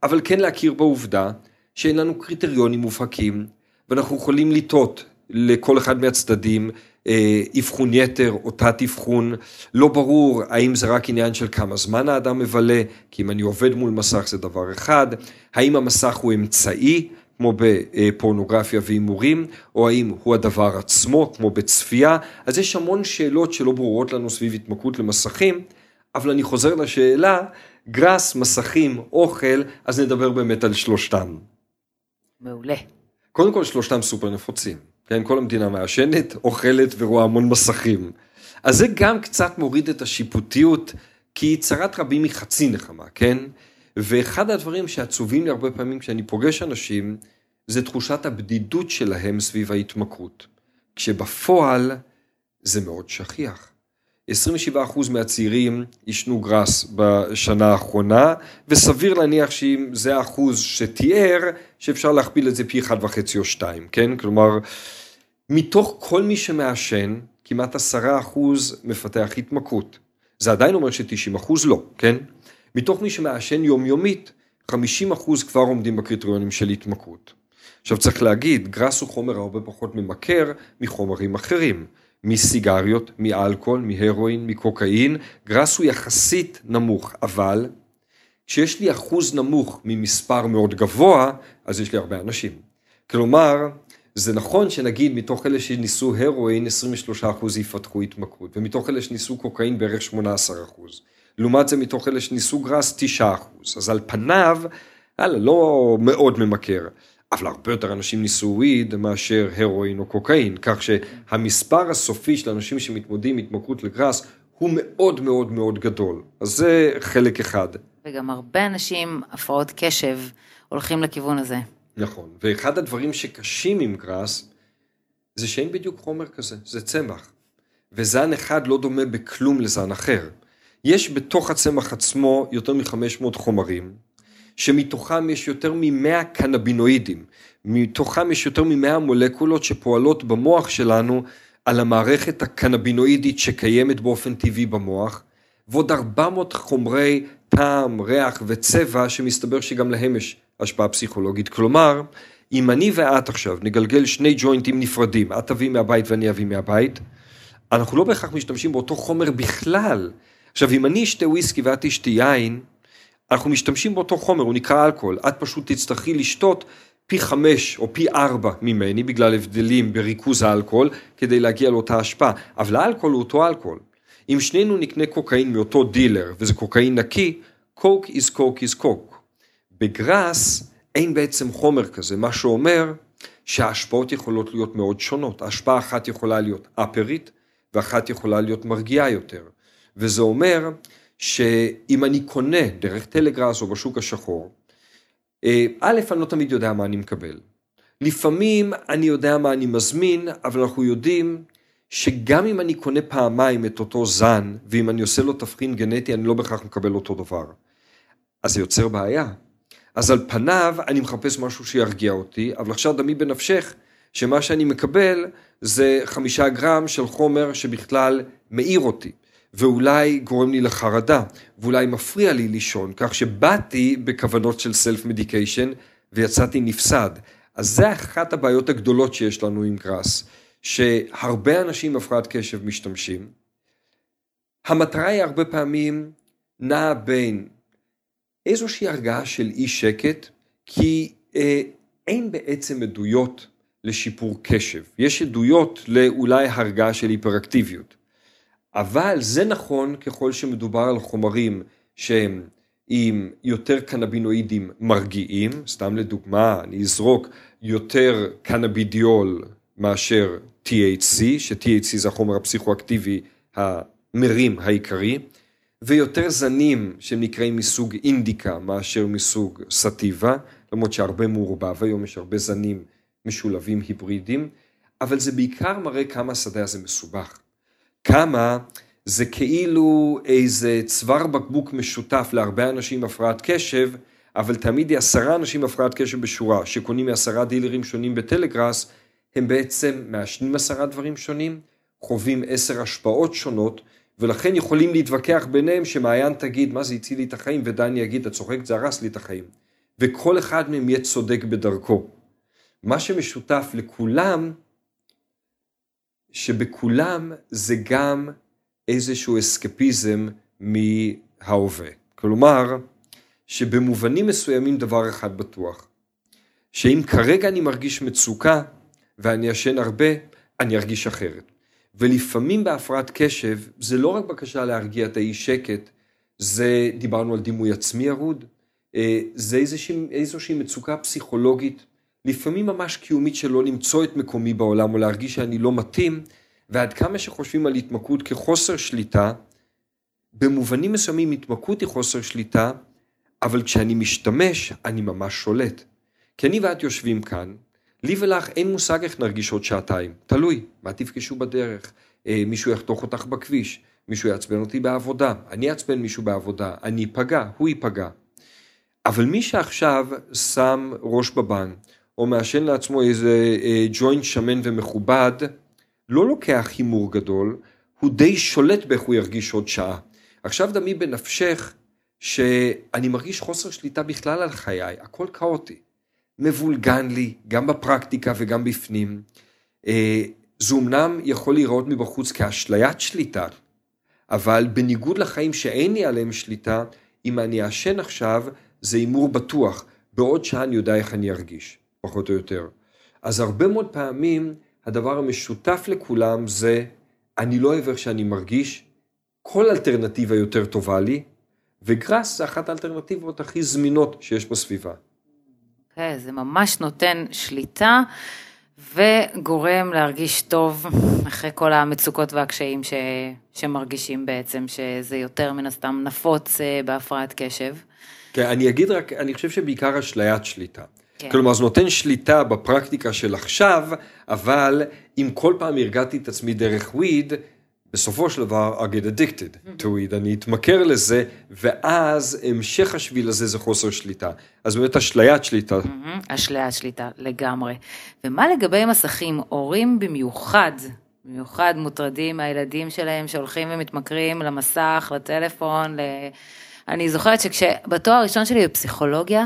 אבל כן להכיר בעובדה שאין לנו קריטריונים מובהקים, ואנחנו יכולים לטעות לכל אחד מהצדדים אבחון יתר או תת אבחון, לא ברור האם זה רק עניין של כמה זמן האדם מבלה, כי אם אני עובד מול מסך זה דבר אחד, האם המסך הוא אמצעי, כמו בפורנוגרפיה והימורים, או האם הוא הדבר עצמו, כמו בצפייה, אז יש המון שאלות שלא ברורות לנו סביב התמכרות למסכים, אבל אני חוזר לשאלה, גראס, מסכים, אוכל, אז נדבר באמת על שלושתם. מעולה. קודם כל שלושתם סופר נפוצים. כן, כל המדינה מעשנת, אוכלת ורואה המון מסכים. אז זה גם קצת מוריד את השיפוטיות, כי צרת רבים היא חצי נחמה, כן? ואחד הדברים שעצובים לי הרבה פעמים כשאני פוגש אנשים, זה תחושת הבדידות שלהם סביב ההתמכרות. כשבפועל זה מאוד שכיח. 27% מהצעירים עישנו גראס בשנה האחרונה, וסביר להניח שאם זה האחוז שתיאר, שאפשר להכפיל את זה פי אחד וחצי או שתיים, כן? כלומר, מתוך כל מי שמעשן, כמעט עשרה אחוז מפתח התמכרות. זה עדיין אומר ש-90 אחוז לא, כן? מתוך מי שמעשן יומיומית, 50 אחוז כבר עומדים בקריטריונים של התמכרות. עכשיו צריך להגיד, גראס הוא חומר הרבה פחות ממכר מחומרים אחרים. מסיגריות, מאלכוהול, מהרואין, מקוקאין, גראס הוא יחסית נמוך, אבל כשיש לי אחוז נמוך ממספר מאוד גבוה, אז יש לי הרבה אנשים. כלומר, זה נכון שנגיד מתוך אלה שניסו הרואין 23% יפתחו התמכרות, ומתוך אלה שניסו קוקאין בערך 18%. לעומת זה מתוך אלה שניסו גראס 9%. אז על פניו, הלאה, לא מאוד ממכר. אבל הרבה יותר אנשים ניסו וויד מאשר הרואין או קוקאין, כך שהמספר הסופי של אנשים שמתמודדים עם התמכרות לגראס הוא מאוד מאוד מאוד גדול. אז זה חלק אחד. וגם הרבה אנשים, הפרעות קשב, הולכים לכיוון הזה. נכון, ואחד הדברים שקשים עם גראס, זה שאין בדיוק חומר כזה, זה צמח. וזן אחד לא דומה בכלום לזן אחר. יש בתוך הצמח עצמו יותר מ-500 חומרים, שמתוכם יש יותר מ-100 קנבינואידים, מתוכם יש יותר מ-100 מולקולות שפועלות במוח שלנו על המערכת הקנבינואידית שקיימת באופן טבעי במוח, ועוד 400 חומרי טעם, ריח וצבע שמסתבר שגם להם יש השפעה פסיכולוגית. כלומר, אם אני ואת עכשיו נגלגל שני ג'וינטים נפרדים, את תביא מהבית ואני אביא מהבית, אנחנו לא בהכרח משתמשים באותו חומר בכלל. עכשיו, אם אני אשתה וויסקי ואת תשתי יין, אנחנו משתמשים באותו חומר, הוא נקרא אלכוהול. את פשוט תצטרכי לשתות פי חמש או פי ארבע ממני, בגלל הבדלים בריכוז האלכוהול, כדי להגיע לאותה השפעה. אבל האלכוהול הוא אותו אלכוהול. אם שנינו נקנה קוקאין מאותו דילר, וזה קוקאין נקי, קוק is קוק is קוק. בגראס אין בעצם חומר כזה, מה שאומר שההשפעות יכולות להיות מאוד שונות. השפעה אחת יכולה להיות אפרית, ואחת יכולה להיות מרגיעה יותר. וזה אומר שאם אני קונה דרך טלגראס או בשוק השחור, אה, א', אני לא תמיד יודע מה אני מקבל. לפעמים אני יודע מה אני מזמין, אבל אנחנו יודעים שגם אם אני קונה פעמיים את אותו זן, ואם אני עושה לו תבחין גנטי, אני לא בהכרח מקבל אותו דבר. אז זה יוצר בעיה. אז על פניו אני מחפש משהו שירגיע אותי, אבל עכשיו דמי בנפשך שמה שאני מקבל זה חמישה גרם של חומר שבכלל מאיר אותי, ואולי גורם לי לחרדה, ואולי מפריע לי לישון, כך שבאתי בכוונות של סלף מדיקיישן ויצאתי נפסד. אז זה אחת הבעיות הגדולות שיש לנו עם גראס, שהרבה אנשים עם הפרעת קשב משתמשים. המטרה היא הרבה פעמים נעה בין איזושהי הרגעה של אי שקט, כי אה, אין בעצם עדויות לשיפור קשב. יש עדויות לאולי הרגעה של היפראקטיביות. אבל זה נכון ככל שמדובר על חומרים שהם עם יותר קנבינואידים מרגיעים, סתם לדוגמה, אני אזרוק יותר קנבידיול מאשר THC, ש-THC זה החומר הפסיכואקטיבי המרים העיקרי, ויותר זנים שנקראים מסוג אינדיקה מאשר מסוג סטיבה, למרות שהרבה מעורבב, היום יש הרבה זנים משולבים היברידים, אבל זה בעיקר מראה כמה השדה הזה מסובך. כמה זה כאילו איזה צוואר בקבוק משותף להרבה אנשים עם הפרעת קשב, אבל תמיד עשרה אנשים עם הפרעת קשב בשורה, שקונים מעשרה דילרים שונים בטלגראס, הם בעצם מעשנים עשרה דברים שונים, חווים עשר השפעות שונות, ולכן יכולים להתווכח ביניהם שמעיין תגיד מה זה הציל לי את החיים, ודני יגיד את צוחק זה הרס לי את החיים. וכל אחד מהם יהיה צודק בדרכו. מה שמשותף לכולם, שבכולם זה גם איזשהו אסקפיזם מההווה. כלומר, שבמובנים מסוימים דבר אחד בטוח, שאם כרגע אני מרגיש מצוקה ואני ישן הרבה, אני ארגיש אחרת. ולפעמים בהפרעת קשב, זה לא רק בקשה להרגיע את האי שקט, זה, דיברנו על דימוי עצמי ירוד, אה, זה איזושהי, איזושהי מצוקה פסיכולוגית לפעמים ממש קיומית שלא למצוא את מקומי בעולם או להרגיש שאני לא מתאים, ועד כמה שחושבים על התמכרות כחוסר שליטה, במובנים מסוימים התמכרות היא חוסר שליטה, אבל כשאני משתמש, אני ממש שולט. כי אני ואת יושבים כאן, לי ולך אין מושג איך נרגיש עוד שעתיים, תלוי, מה תפגשו בדרך, אה, מישהו יחתוך אותך בכביש, מישהו יעצבן אותי בעבודה, אני אעצבן מישהו בעבודה, אני אפגע, הוא ייפגע. אבל מי שעכשיו שם ראש בבן, או מעשן לעצמו איזה אה, ג'וינט שמן ומכובד, לא לוקח הימור גדול, הוא די שולט באיך הוא ירגיש עוד שעה. עכשיו דמי בנפשך שאני מרגיש חוסר שליטה בכלל על חיי, הכל כאוטי. מבולגן לי, גם בפרקטיקה וגם בפנים. אה, זה אמנם יכול להיראות מבחוץ כאשליית שליטה, אבל בניגוד לחיים שאין לי עליהם שליטה, אם אני אעשן עכשיו, זה הימור בטוח, בעוד שעה אני יודע איך אני ארגיש. פחות או יותר. אז הרבה מאוד פעמים הדבר המשותף לכולם זה, אני לא אוהב איך שאני מרגיש, כל אלטרנטיבה יותר טובה לי, וגראס זה אחת האלטרנטיבות הכי זמינות שיש בסביבה. Okay, כן, זה ממש נותן שליטה וגורם להרגיש טוב אחרי כל המצוקות והקשיים ש... שמרגישים בעצם, שזה יותר מן הסתם נפוץ אה, בהפרעת קשב. כן, אני אגיד רק, אני חושב שבעיקר אשליית שליטה. כן. כלומר, זה נותן שליטה בפרקטיקה של עכשיו, אבל אם כל פעם הרגעתי את עצמי דרך וויד, בסופו של דבר I get addicted to weed, אני אתמכר לזה, ואז המשך השביל הזה זה חוסר שליטה. אז באמת אשליית שליטה. אשליית שליטה, לגמרי. ומה לגבי מסכים? הורים במיוחד, במיוחד מוטרדים מהילדים שלהם שהולכים ומתמכרים למסך, לטלפון, ל... אני זוכרת שכשבתואר הראשון שלי בפסיכולוגיה,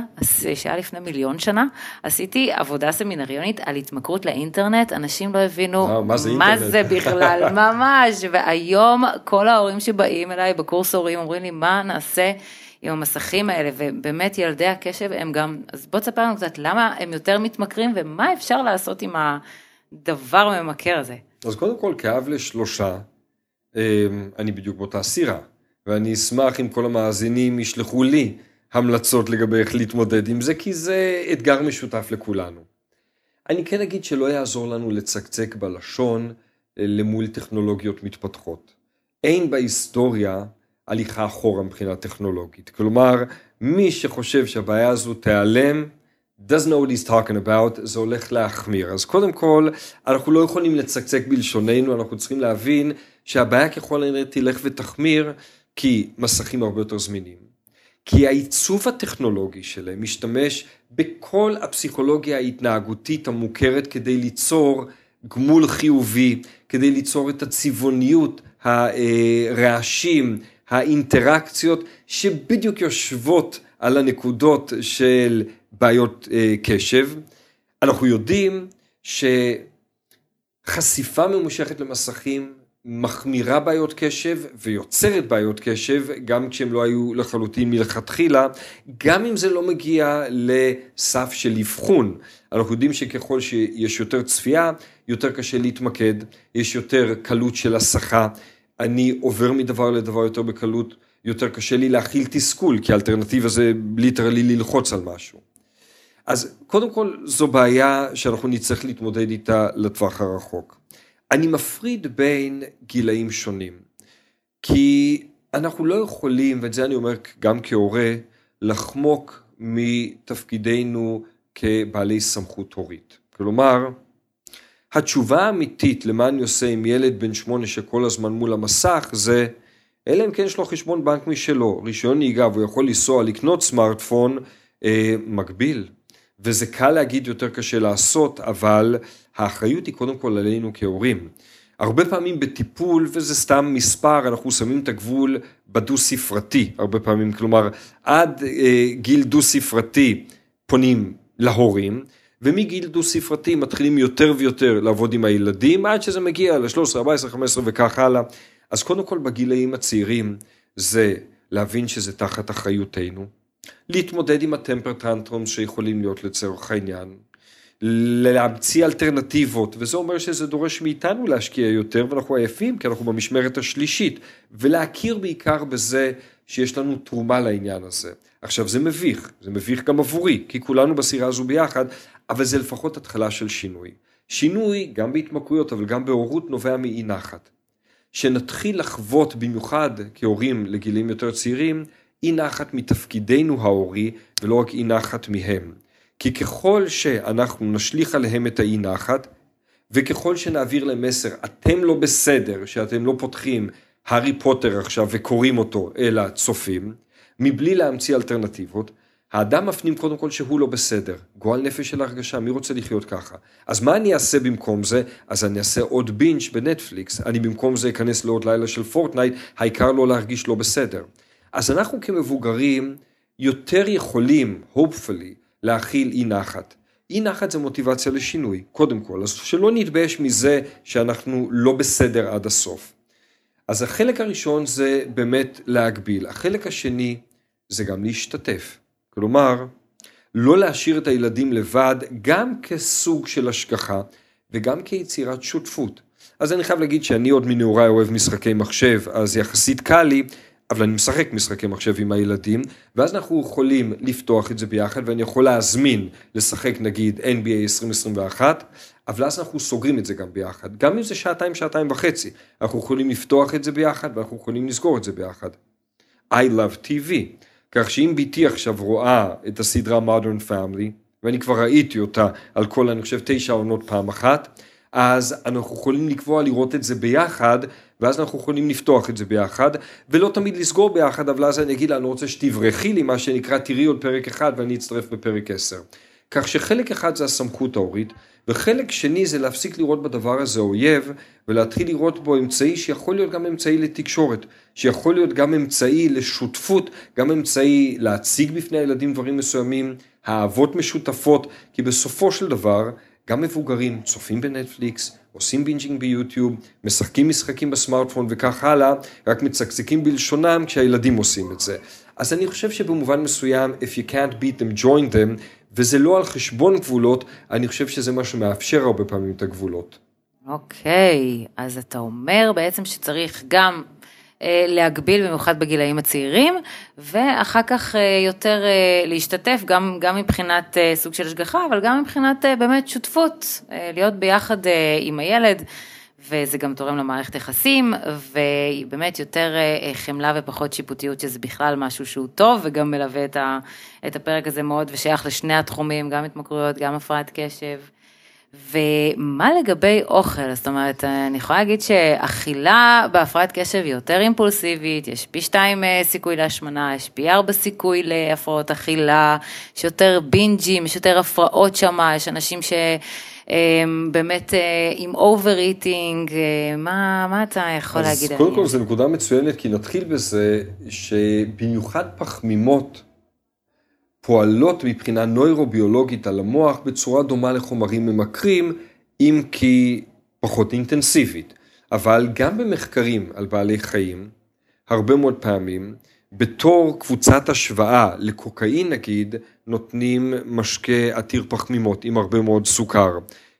שהיה לפני מיליון שנה, עשיתי עבודה סמינריונית על התמכרות לאינטרנט, אנשים לא הבינו מה זה, מה זה בכלל, ממש, והיום כל ההורים שבאים אליי בקורס הורים אומרים לי, מה נעשה? עם המסכים האלה, ובאמת ילדי הקשב הם גם, אז בוא תספר לנו קצת למה הם יותר מתמכרים ומה אפשר לעשות עם הדבר הממכר הזה. אז קודם כל, כאב לשלושה, אמ, אני בדיוק באותה סירה. ואני אשמח אם כל המאזינים ישלחו לי המלצות לגבי איך להתמודד עם זה, כי זה אתגר משותף לכולנו. אני כן אגיד שלא יעזור לנו לצקצק בלשון אה, למול טכנולוגיות מתפתחות. אין בהיסטוריה הליכה אחורה מבחינה טכנולוגית. כלומר, מי שחושב שהבעיה הזו תיעלם, doesn't know what he's talking about, זה הולך להחמיר. אז קודם כל, אנחנו לא יכולים לצקצק בלשוננו, אנחנו צריכים להבין שהבעיה ככל הנראה תלך ותחמיר, כי מסכים הרבה יותר זמינים. כי העיצוב הטכנולוגי שלהם משתמש בכל הפסיכולוגיה ההתנהגותית המוכרת כדי ליצור גמול חיובי, כדי ליצור את הצבעוניות, הרעשים, האינטראקציות, שבדיוק יושבות על הנקודות של בעיות אה, קשב. אנחנו יודעים שחשיפה ממושכת למסכים מחמירה בעיות קשב ויוצרת בעיות קשב, גם כשהם לא היו לחלוטין מלכתחילה, גם אם זה לא מגיע לסף של אבחון. אנחנו יודעים שככל שיש יותר צפייה, יותר קשה להתמקד, יש יותר קלות של הסחה, אני עובר מדבר לדבר יותר בקלות, יותר קשה לי להכיל תסכול, כי האלטרנטיבה זה ליטרלי ללחוץ על משהו. אז קודם כל זו בעיה שאנחנו נצטרך להתמודד איתה לטווח הרחוק. אני מפריד בין גילאים שונים, כי אנחנו לא יכולים, ואת זה אני אומר גם כהורה, לחמוק מתפקידנו כבעלי סמכות הורית. כלומר, התשובה האמיתית למה אני עושה עם ילד בן שמונה שכל הזמן מול המסך זה אלא אם כן יש לו חשבון בנק משלו, רישיון נהיגה והוא יכול לנסוע לקנות סמארטפון אה, מקביל. וזה קל להגיד, יותר קשה לעשות, אבל האחריות היא קודם כל עלינו כהורים. הרבה פעמים בטיפול, וזה סתם מספר, אנחנו שמים את הגבול בדו ספרתי, הרבה פעמים, כלומר, עד אה, גיל דו ספרתי פונים להורים, ומגיל דו ספרתי מתחילים יותר ויותר לעבוד עם הילדים, עד שזה מגיע ל-13, 14, 15 וכך הלאה. אז קודם כל בגילאים הצעירים זה להבין שזה תחת אחריותנו, להתמודד עם הטמפר טנטרום שיכולים להיות לצורך העניין, להמציא אלטרנטיבות, וזה אומר שזה דורש מאיתנו להשקיע יותר, ואנחנו עייפים כי אנחנו במשמרת השלישית, ולהכיר בעיקר בזה שיש לנו תרומה לעניין הזה. עכשיו זה מביך, זה מביך גם עבורי, כי כולנו בסירה הזו ביחד, אבל זה לפחות התחלה של שינוי. שינוי, גם בהתמכרויות, אבל גם בהורות, נובע מאי נחת. שנתחיל לחוות במיוחד כהורים לגילים יותר צעירים, אי נחת מתפקידנו ההורי ולא רק אי נחת מהם. כי ככל שאנחנו נשליך עליהם את האי נחת, וככל שנעביר להם מסר, אתם לא בסדר, שאתם לא פותחים הארי פוטר עכשיו וקוראים אותו, אלא צופים, מבלי להמציא אלטרנטיבות, האדם מפנים קודם כל שהוא לא בסדר, גועל נפש של הרגשה, מי רוצה לחיות ככה? אז מה אני אעשה במקום זה? אז אני אעשה עוד בינץ' בנטפליקס, אני במקום זה אכנס לעוד לילה של פורטנייט, העיקר לא להרגיש לא בסדר. אז אנחנו כמבוגרים יותר יכולים, hopefully, להכיל אי נחת. אי נחת זה מוטיבציה לשינוי, קודם כל, אז שלא נתבייש מזה שאנחנו לא בסדר עד הסוף. אז החלק הראשון זה באמת להגביל, החלק השני זה גם להשתתף. כלומר, לא להשאיר את הילדים לבד, גם כסוג של השגחה וגם כיצירת שותפות. אז אני חייב להגיד שאני עוד מנעוריי אוהב משחקי מחשב, אז יחסית קל לי, אבל אני משחק משחקי מחשב עם הילדים, ואז אנחנו יכולים לפתוח את זה ביחד, ואני יכול להזמין לשחק נגיד NBA 2021, אבל אז אנחנו סוגרים את זה גם ביחד, גם אם זה שעתיים, שעתיים וחצי, אנחנו יכולים לפתוח את זה ביחד, ואנחנו יכולים לסגור את זה ביחד. I love TV. כך שאם ביתי עכשיו רואה את הסדרה Modern Family, ואני כבר ראיתי אותה על כל, אני חושב, תשע עונות פעם אחת, אז אנחנו יכולים לקבוע לראות את זה ביחד, ואז אנחנו יכולים לפתוח את זה ביחד, ולא תמיד לסגור ביחד, אבל אז אני אגיד לה, אני רוצה שתברכי לי, מה שנקרא, תראי עוד פרק אחד ואני אצטרף בפרק עשר. כך שחלק אחד זה הסמכות ההורית, וחלק שני זה להפסיק לראות בדבר הזה אויב, ולהתחיל לראות בו אמצעי שיכול להיות גם אמצעי לתקשורת, שיכול להיות גם אמצעי לשותפות, גם אמצעי להציג בפני הילדים דברים מסוימים, אהבות משותפות, כי בסופו של דבר, גם מבוגרים צופים בנטפליקס, עושים binging ביוטיוב, משחקים משחקים בסמארטפון וכך הלאה, רק מצקצקים בלשונם כשהילדים עושים את זה. אז אני חושב שבמובן מסוים, if you can't beat them, join them, וזה לא על חשבון גבולות, אני חושב שזה מה שמאפשר הרבה פעמים את הגבולות. אוקיי, אז אתה אומר בעצם שצריך גם להגביל במיוחד בגילאים הצעירים, ואחר כך יותר להשתתף גם, גם מבחינת סוג של השגחה, אבל גם מבחינת באמת שותפות, להיות ביחד עם הילד. וזה גם תורם למערכת יחסים, ובאמת יותר חמלה ופחות שיפוטיות, שזה בכלל משהו שהוא טוב, וגם מלווה את הפרק הזה מאוד, ושייך לשני התחומים, גם התמכרויות, גם הפרעת קשב. ומה לגבי אוכל? זאת אומרת, אני יכולה להגיד שאכילה בהפרעת קשב היא יותר אימפולסיבית, יש פי שתיים אה, סיכוי להשמנה, יש פי ארבע סיכוי להפרעות אכילה, יש יותר בינג'ים, יש יותר הפרעות שם, יש אנשים ש... באמת אה, עם over eating, אה, מה, מה אתה יכול להגיד? אז קודם כל זו נקודה מצוינת, כי נתחיל בזה שבמיוחד פחמימות פועלות מבחינה נוירוביולוגית על המוח בצורה דומה לחומרים ממכרים, אם כי פחות אינטנסיבית. אבל גם במחקרים על בעלי חיים, הרבה מאוד פעמים, בתור קבוצת השוואה לקוקאין נגיד, נותנים משקה עתיר פחמימות עם הרבה מאוד סוכר.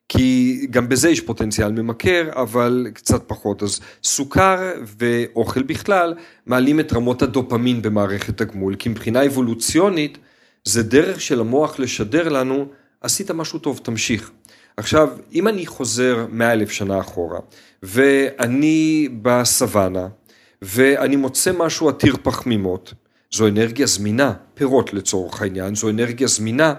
כי גם בזה יש פוטנציאל ממכר, אבל קצת פחות. אז סוכר ואוכל בכלל מעלים את רמות הדופמין במערכת הגמול, כי מבחינה אבולוציונית זה דרך של המוח לשדר לנו, עשית משהו טוב, תמשיך. עכשיו, אם אני חוזר מאה אלף שנה אחורה, ואני בסוואנה, ואני מוצא משהו עתיר פחמימות, זו אנרגיה זמינה, פירות לצורך העניין, זו אנרגיה זמינה.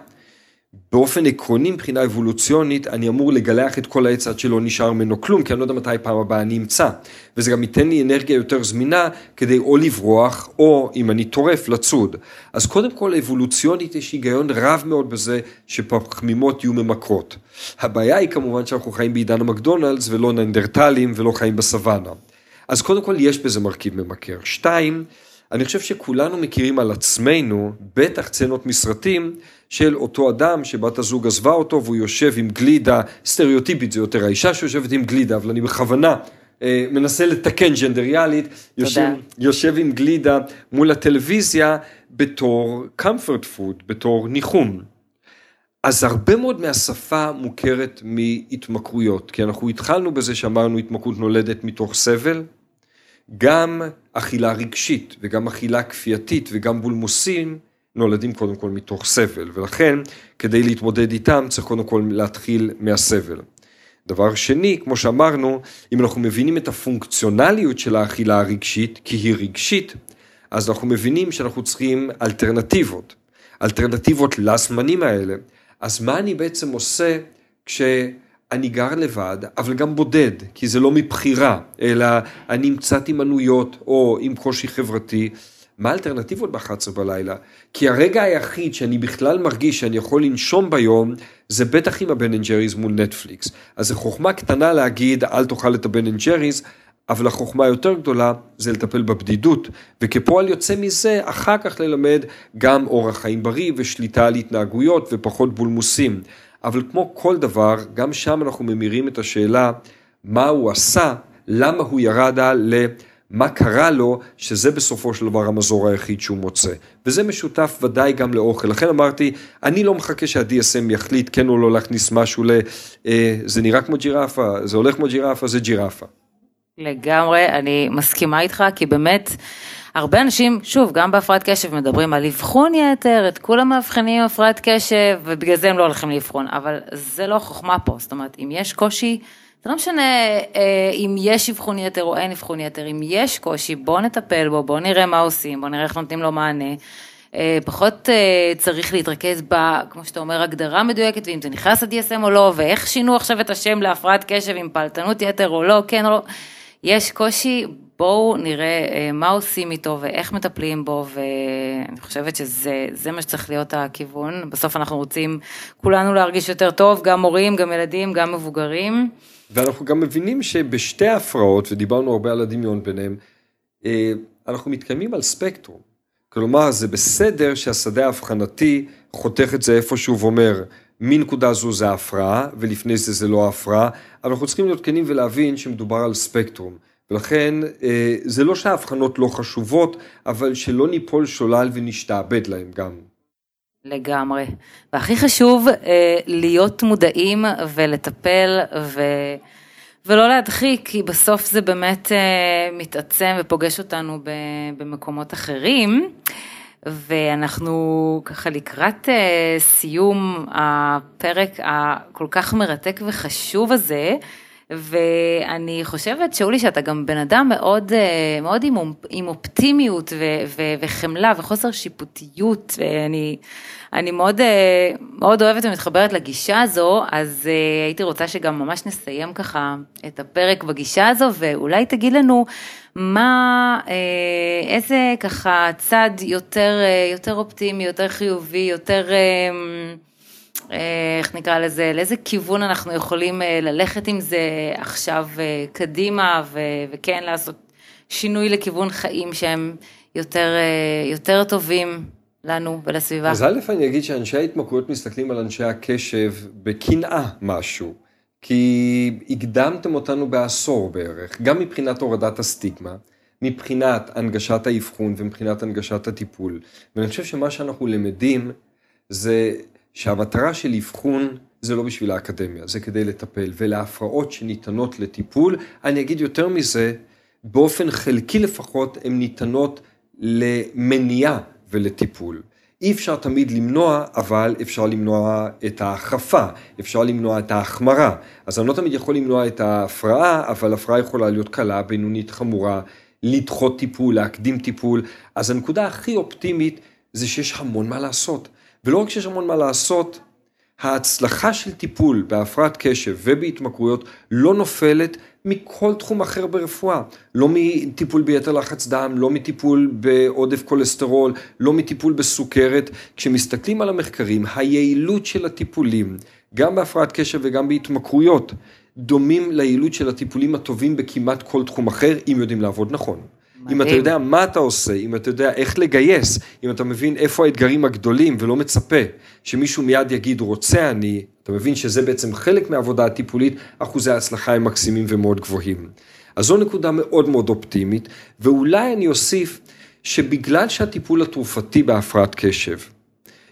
באופן עקרוני מבחינה אבולוציונית אני אמור לגלח את כל העץ עד שלא נשאר ממנו כלום כי אני לא יודע מתי פעם הבאה אני אמצא. וזה גם ייתן לי אנרגיה יותר זמינה כדי או לברוח או אם אני טורף לצוד. אז קודם כל אבולוציונית יש היגיון רב מאוד בזה שפחמימות יהיו ממכרות. הבעיה היא כמובן שאנחנו חיים בעידן המקדונלדס ולא ננדרטלים ולא חיים בסוואנה. אז קודם כל יש בזה מרכיב ממכר. שתיים אני חושב שכולנו מכירים על עצמנו, בטח צנות מסרטים, של אותו אדם שבת הזוג עזבה אותו והוא יושב עם גלידה, סטריאוטיפית זה יותר האישה שיושבת עם גלידה, אבל אני בכוונה אה, מנסה לתקן ג'נדריאלית, יושב, יושב עם גלידה מול הטלוויזיה בתור comfort food, בתור ניחום. אז הרבה מאוד מהשפה מוכרת מהתמכרויות, כי אנחנו התחלנו בזה שאמרנו התמכרות נולדת מתוך סבל, גם אכילה רגשית וגם אכילה כפייתית וגם בולמוסים נולדים קודם כל מתוך סבל, ולכן כדי להתמודד איתם צריך קודם כל להתחיל מהסבל. דבר שני, כמו שאמרנו, אם אנחנו מבינים את הפונקציונליות של האכילה הרגשית, כי היא רגשית, אז אנחנו מבינים שאנחנו צריכים אלטרנטיבות, אלטרנטיבות לזמנים האלה. אז מה אני בעצם עושה כשאני גר לבד, אבל גם בודד, כי זה לא מבחירה, אלא אני עם קצת הימנויות או עם קושי חברתי, מה האלטרנטיבות ב-11 בלילה? כי הרגע היחיד שאני בכלל מרגיש שאני יכול לנשום ביום, זה בטח עם הבן אנד ג'ריז מול נטפליקס. אז זו חוכמה קטנה להגיד, אל תאכל את הבן אנד ג'ריז, אבל החוכמה היותר גדולה זה לטפל בבדידות, וכפועל יוצא מזה, אחר כך ללמד גם אורח חיים בריא ושליטה על התנהגויות ופחות בולמוסים. אבל כמו כל דבר, גם שם אנחנו ממירים את השאלה, מה הוא עשה, למה הוא ירד אל מה קרה לו, שזה בסופו של דבר המזור היחיד שהוא מוצא. וזה משותף ודאי גם לאוכל. לכן אמרתי, אני לא מחכה שה-DSM יחליט כן או לא להכניס משהו ל... אה, זה נראה כמו ג'ירפה, זה הולך כמו ג'ירפה, זה ג'ירפה. לגמרי, אני מסכימה איתך, כי באמת, הרבה אנשים, שוב, גם בהפרעת קשב מדברים על אבחון יתר, את כולם מאבחנים הפרעת קשב, ובגלל זה הם לא הולכים לאבחון, אבל זה לא חוכמה פה, זאת אומרת, אם יש קושי, זה לא משנה אה, אם יש אבחון יתר או אין אבחון יתר, אם יש קושי, בוא נטפל בו, בוא נראה מה עושים, בוא נראה איך נותנים לו מענה. אה, פחות אה, צריך להתרכז ב, כמו שאתה אומר, הגדרה מדויקת, ואם זה נכנס ל-DSM או לא, ואיך שינו עכשיו את השם להפרעת קשב עם פעלתנות יתר או לא, כן או לא. יש קושי, בואו נראה אה, מה עושים איתו ואיך מטפלים בו, ואני חושבת שזה מה שצריך להיות הכיוון. בסוף אנחנו רוצים כולנו להרגיש יותר טוב, גם מורים, גם ילדים, גם מבוגרים. ואנחנו גם מבינים שבשתי ההפרעות, ודיברנו הרבה על הדמיון ביניהם, אה, אנחנו מתקיימים על ספקטרום. כלומר, זה בסדר שהשדה האבחנתי חותך את זה איפשהו ואומר, מנקודה זו זה ההפרעה, ולפני זה זה לא ההפרעה, אבל אנחנו צריכים להיות כנים ולהבין שמדובר על ספקטרום. ולכן אה, זה לא שההבחנות לא חשובות, אבל שלא ניפול שולל ונשתעבד להם גם. לגמרי. והכי חשוב, אה, להיות מודעים ולטפל ו... ולא להדחיק, כי בסוף זה באמת אה, מתעצם ופוגש אותנו במקומות אחרים. ואנחנו ככה לקראת אה, סיום הפרק הכל כך מרתק וחשוב הזה, ואני חושבת, שאולי, שאתה גם בן אדם מאוד, אה, מאוד עם, עם אופטימיות ו, ו, וחמלה וחוסר שיפוטיות, ואני אני מאוד, אה, מאוד אוהבת ומתחברת לגישה הזו, אז אה, הייתי רוצה שגם ממש נסיים ככה את הפרק בגישה הזו, ואולי תגיד לנו מה, איזה ככה צד יותר, יותר אופטימי, יותר חיובי, יותר... איך נקרא לזה, לאיזה כיוון אנחנו יכולים אה, ללכת עם זה עכשיו אה, קדימה ו- וכן לעשות שינוי לכיוון חיים שהם יותר, אה, יותר טובים לנו ולסביבה. אז א', אני אגיד שאנשי ההתמכרויות מסתכלים על אנשי הקשב בקנאה משהו, כי הקדמתם אותנו בעשור בערך, גם מבחינת הורדת הסטיגמה. מבחינת הנגשת האבחון ומבחינת הנגשת הטיפול. ואני חושב שמה שאנחנו למדים זה שהמטרה של אבחון זה לא בשביל האקדמיה, זה כדי לטפל, ולהפרעות שניתנות לטיפול, אני אגיד יותר מזה, באופן חלקי לפחות, הן ניתנות למניעה ולטיפול. אי אפשר תמיד למנוע, אבל אפשר למנוע את ההחרפה, אפשר למנוע את ההחמרה. אז אני לא תמיד יכול למנוע את ההפרעה, אבל הפרעה יכולה להיות קלה, בינונית, חמורה, לדחות טיפול, להקדים טיפול. אז הנקודה הכי אופטימית זה שיש המון מה לעשות. ולא רק שיש המון מה לעשות, ההצלחה של טיפול בהפרעת קשב ובהתמכרויות לא נופלת מכל תחום אחר ברפואה. לא מטיפול ביתר לחץ דם, לא מטיפול בעודף כולסטרול, לא מטיפול בסוכרת. כשמסתכלים על המחקרים, היעילות של הטיפולים, גם בהפרעת קשב וגם בהתמכרויות, דומים ליעילות של הטיפולים הטובים בכמעט כל תחום אחר, אם יודעים לעבוד נכון. מדהים. אם אתה יודע מה אתה עושה, אם אתה יודע איך לגייס, אם אתה מבין איפה האתגרים הגדולים ולא מצפה שמישהו מיד יגיד רוצה אני, אתה מבין שזה בעצם חלק מהעבודה הטיפולית, אחוזי ההצלחה הם מקסימים ומאוד גבוהים. אז זו נקודה מאוד מאוד אופטימית, ואולי אני אוסיף שבגלל שהטיפול התרופתי בהפרעת קשב,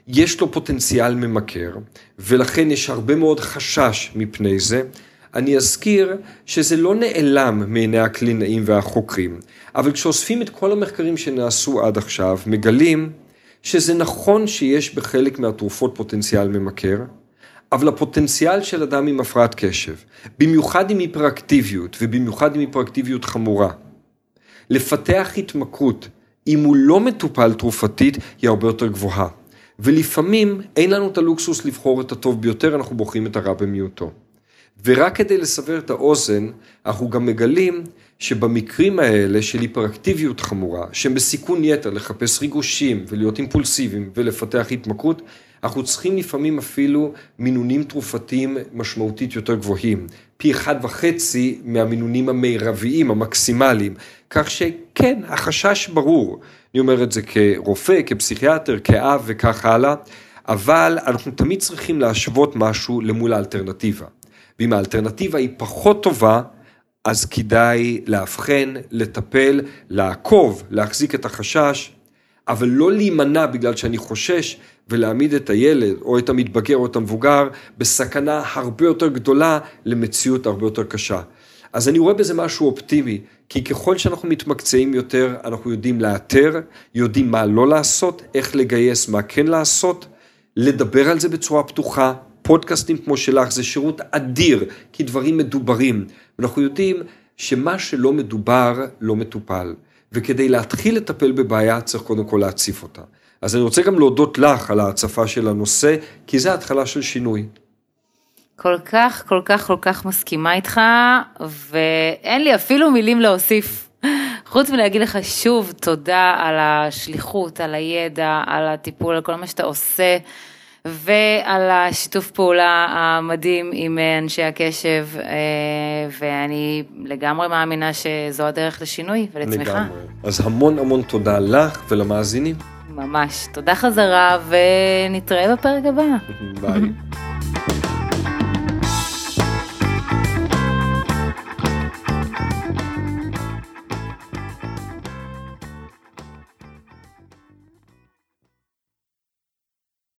יש לו פוטנציאל ממכר, ולכן יש הרבה מאוד חשש מפני זה, אני אזכיר שזה לא נעלם מעיני הקלינאים והחוקרים, אבל כשאוספים את כל המחקרים שנעשו עד עכשיו, מגלים שזה נכון שיש בחלק מהתרופות פוטנציאל ממכר, אבל הפוטנציאל של אדם עם הפרעת קשב, במיוחד עם היפראקטיביות ובמיוחד עם היפראקטיביות חמורה, לפתח התמכרות אם הוא לא מטופל תרופתית היא הרבה יותר גבוהה. ולפעמים אין לנו את הלוקסוס לבחור את הטוב ביותר, אנחנו בוחרים את הרע במיעוטו. ורק כדי לסבר את האוזן, אנחנו גם מגלים שבמקרים האלה של היפראקטיביות חמורה, שהם בסיכון יתר לחפש ריגושים ולהיות אימפולסיביים ולפתח התמכרות, אנחנו צריכים לפעמים אפילו מינונים תרופתיים משמעותית יותר גבוהים, פי אחד וחצי מהמינונים המרביים, המקסימליים, כך שכן, החשש ברור, אני אומר את זה כרופא, כפסיכיאטר, כאב וכך הלאה, אבל אנחנו תמיד צריכים להשוות משהו למול האלטרנטיבה. ואם האלטרנטיבה היא פחות טובה, אז כדאי לאבחן, לטפל, לעקוב, להחזיק את החשש, אבל לא להימנע בגלל שאני חושש ולהעמיד את הילד או את המתבגר או את המבוגר בסכנה הרבה יותר גדולה למציאות הרבה יותר קשה. אז אני רואה בזה משהו אופטימי, כי ככל שאנחנו מתמקצעים יותר, אנחנו יודעים לאתר, יודעים מה לא לעשות, איך לגייס, מה כן לעשות, לדבר על זה בצורה פתוחה, פודקאסטים כמו שלך זה שירות אדיר, כי דברים מדוברים. ואנחנו יודעים שמה שלא מדובר לא מטופל. וכדי להתחיל לטפל בבעיה צריך קודם כל להציף אותה. אז אני רוצה גם להודות לך על ההצפה של הנושא, כי זה התחלה של שינוי. כל כך, כל כך, כל כך מסכימה איתך, ואין לי אפילו מילים להוסיף. חוץ מלהגיד לך שוב תודה על השליחות, על הידע, על הטיפול, על כל מה שאתה עושה. ועל השיתוף פעולה המדהים עם אנשי הקשב, אה, ואני לגמרי מאמינה שזו הדרך לשינוי ולצמיחה. לגמרי. אז המון המון תודה לך ולמאזינים. ממש. תודה חזרה, ונתראה בפרק הבא. ביי.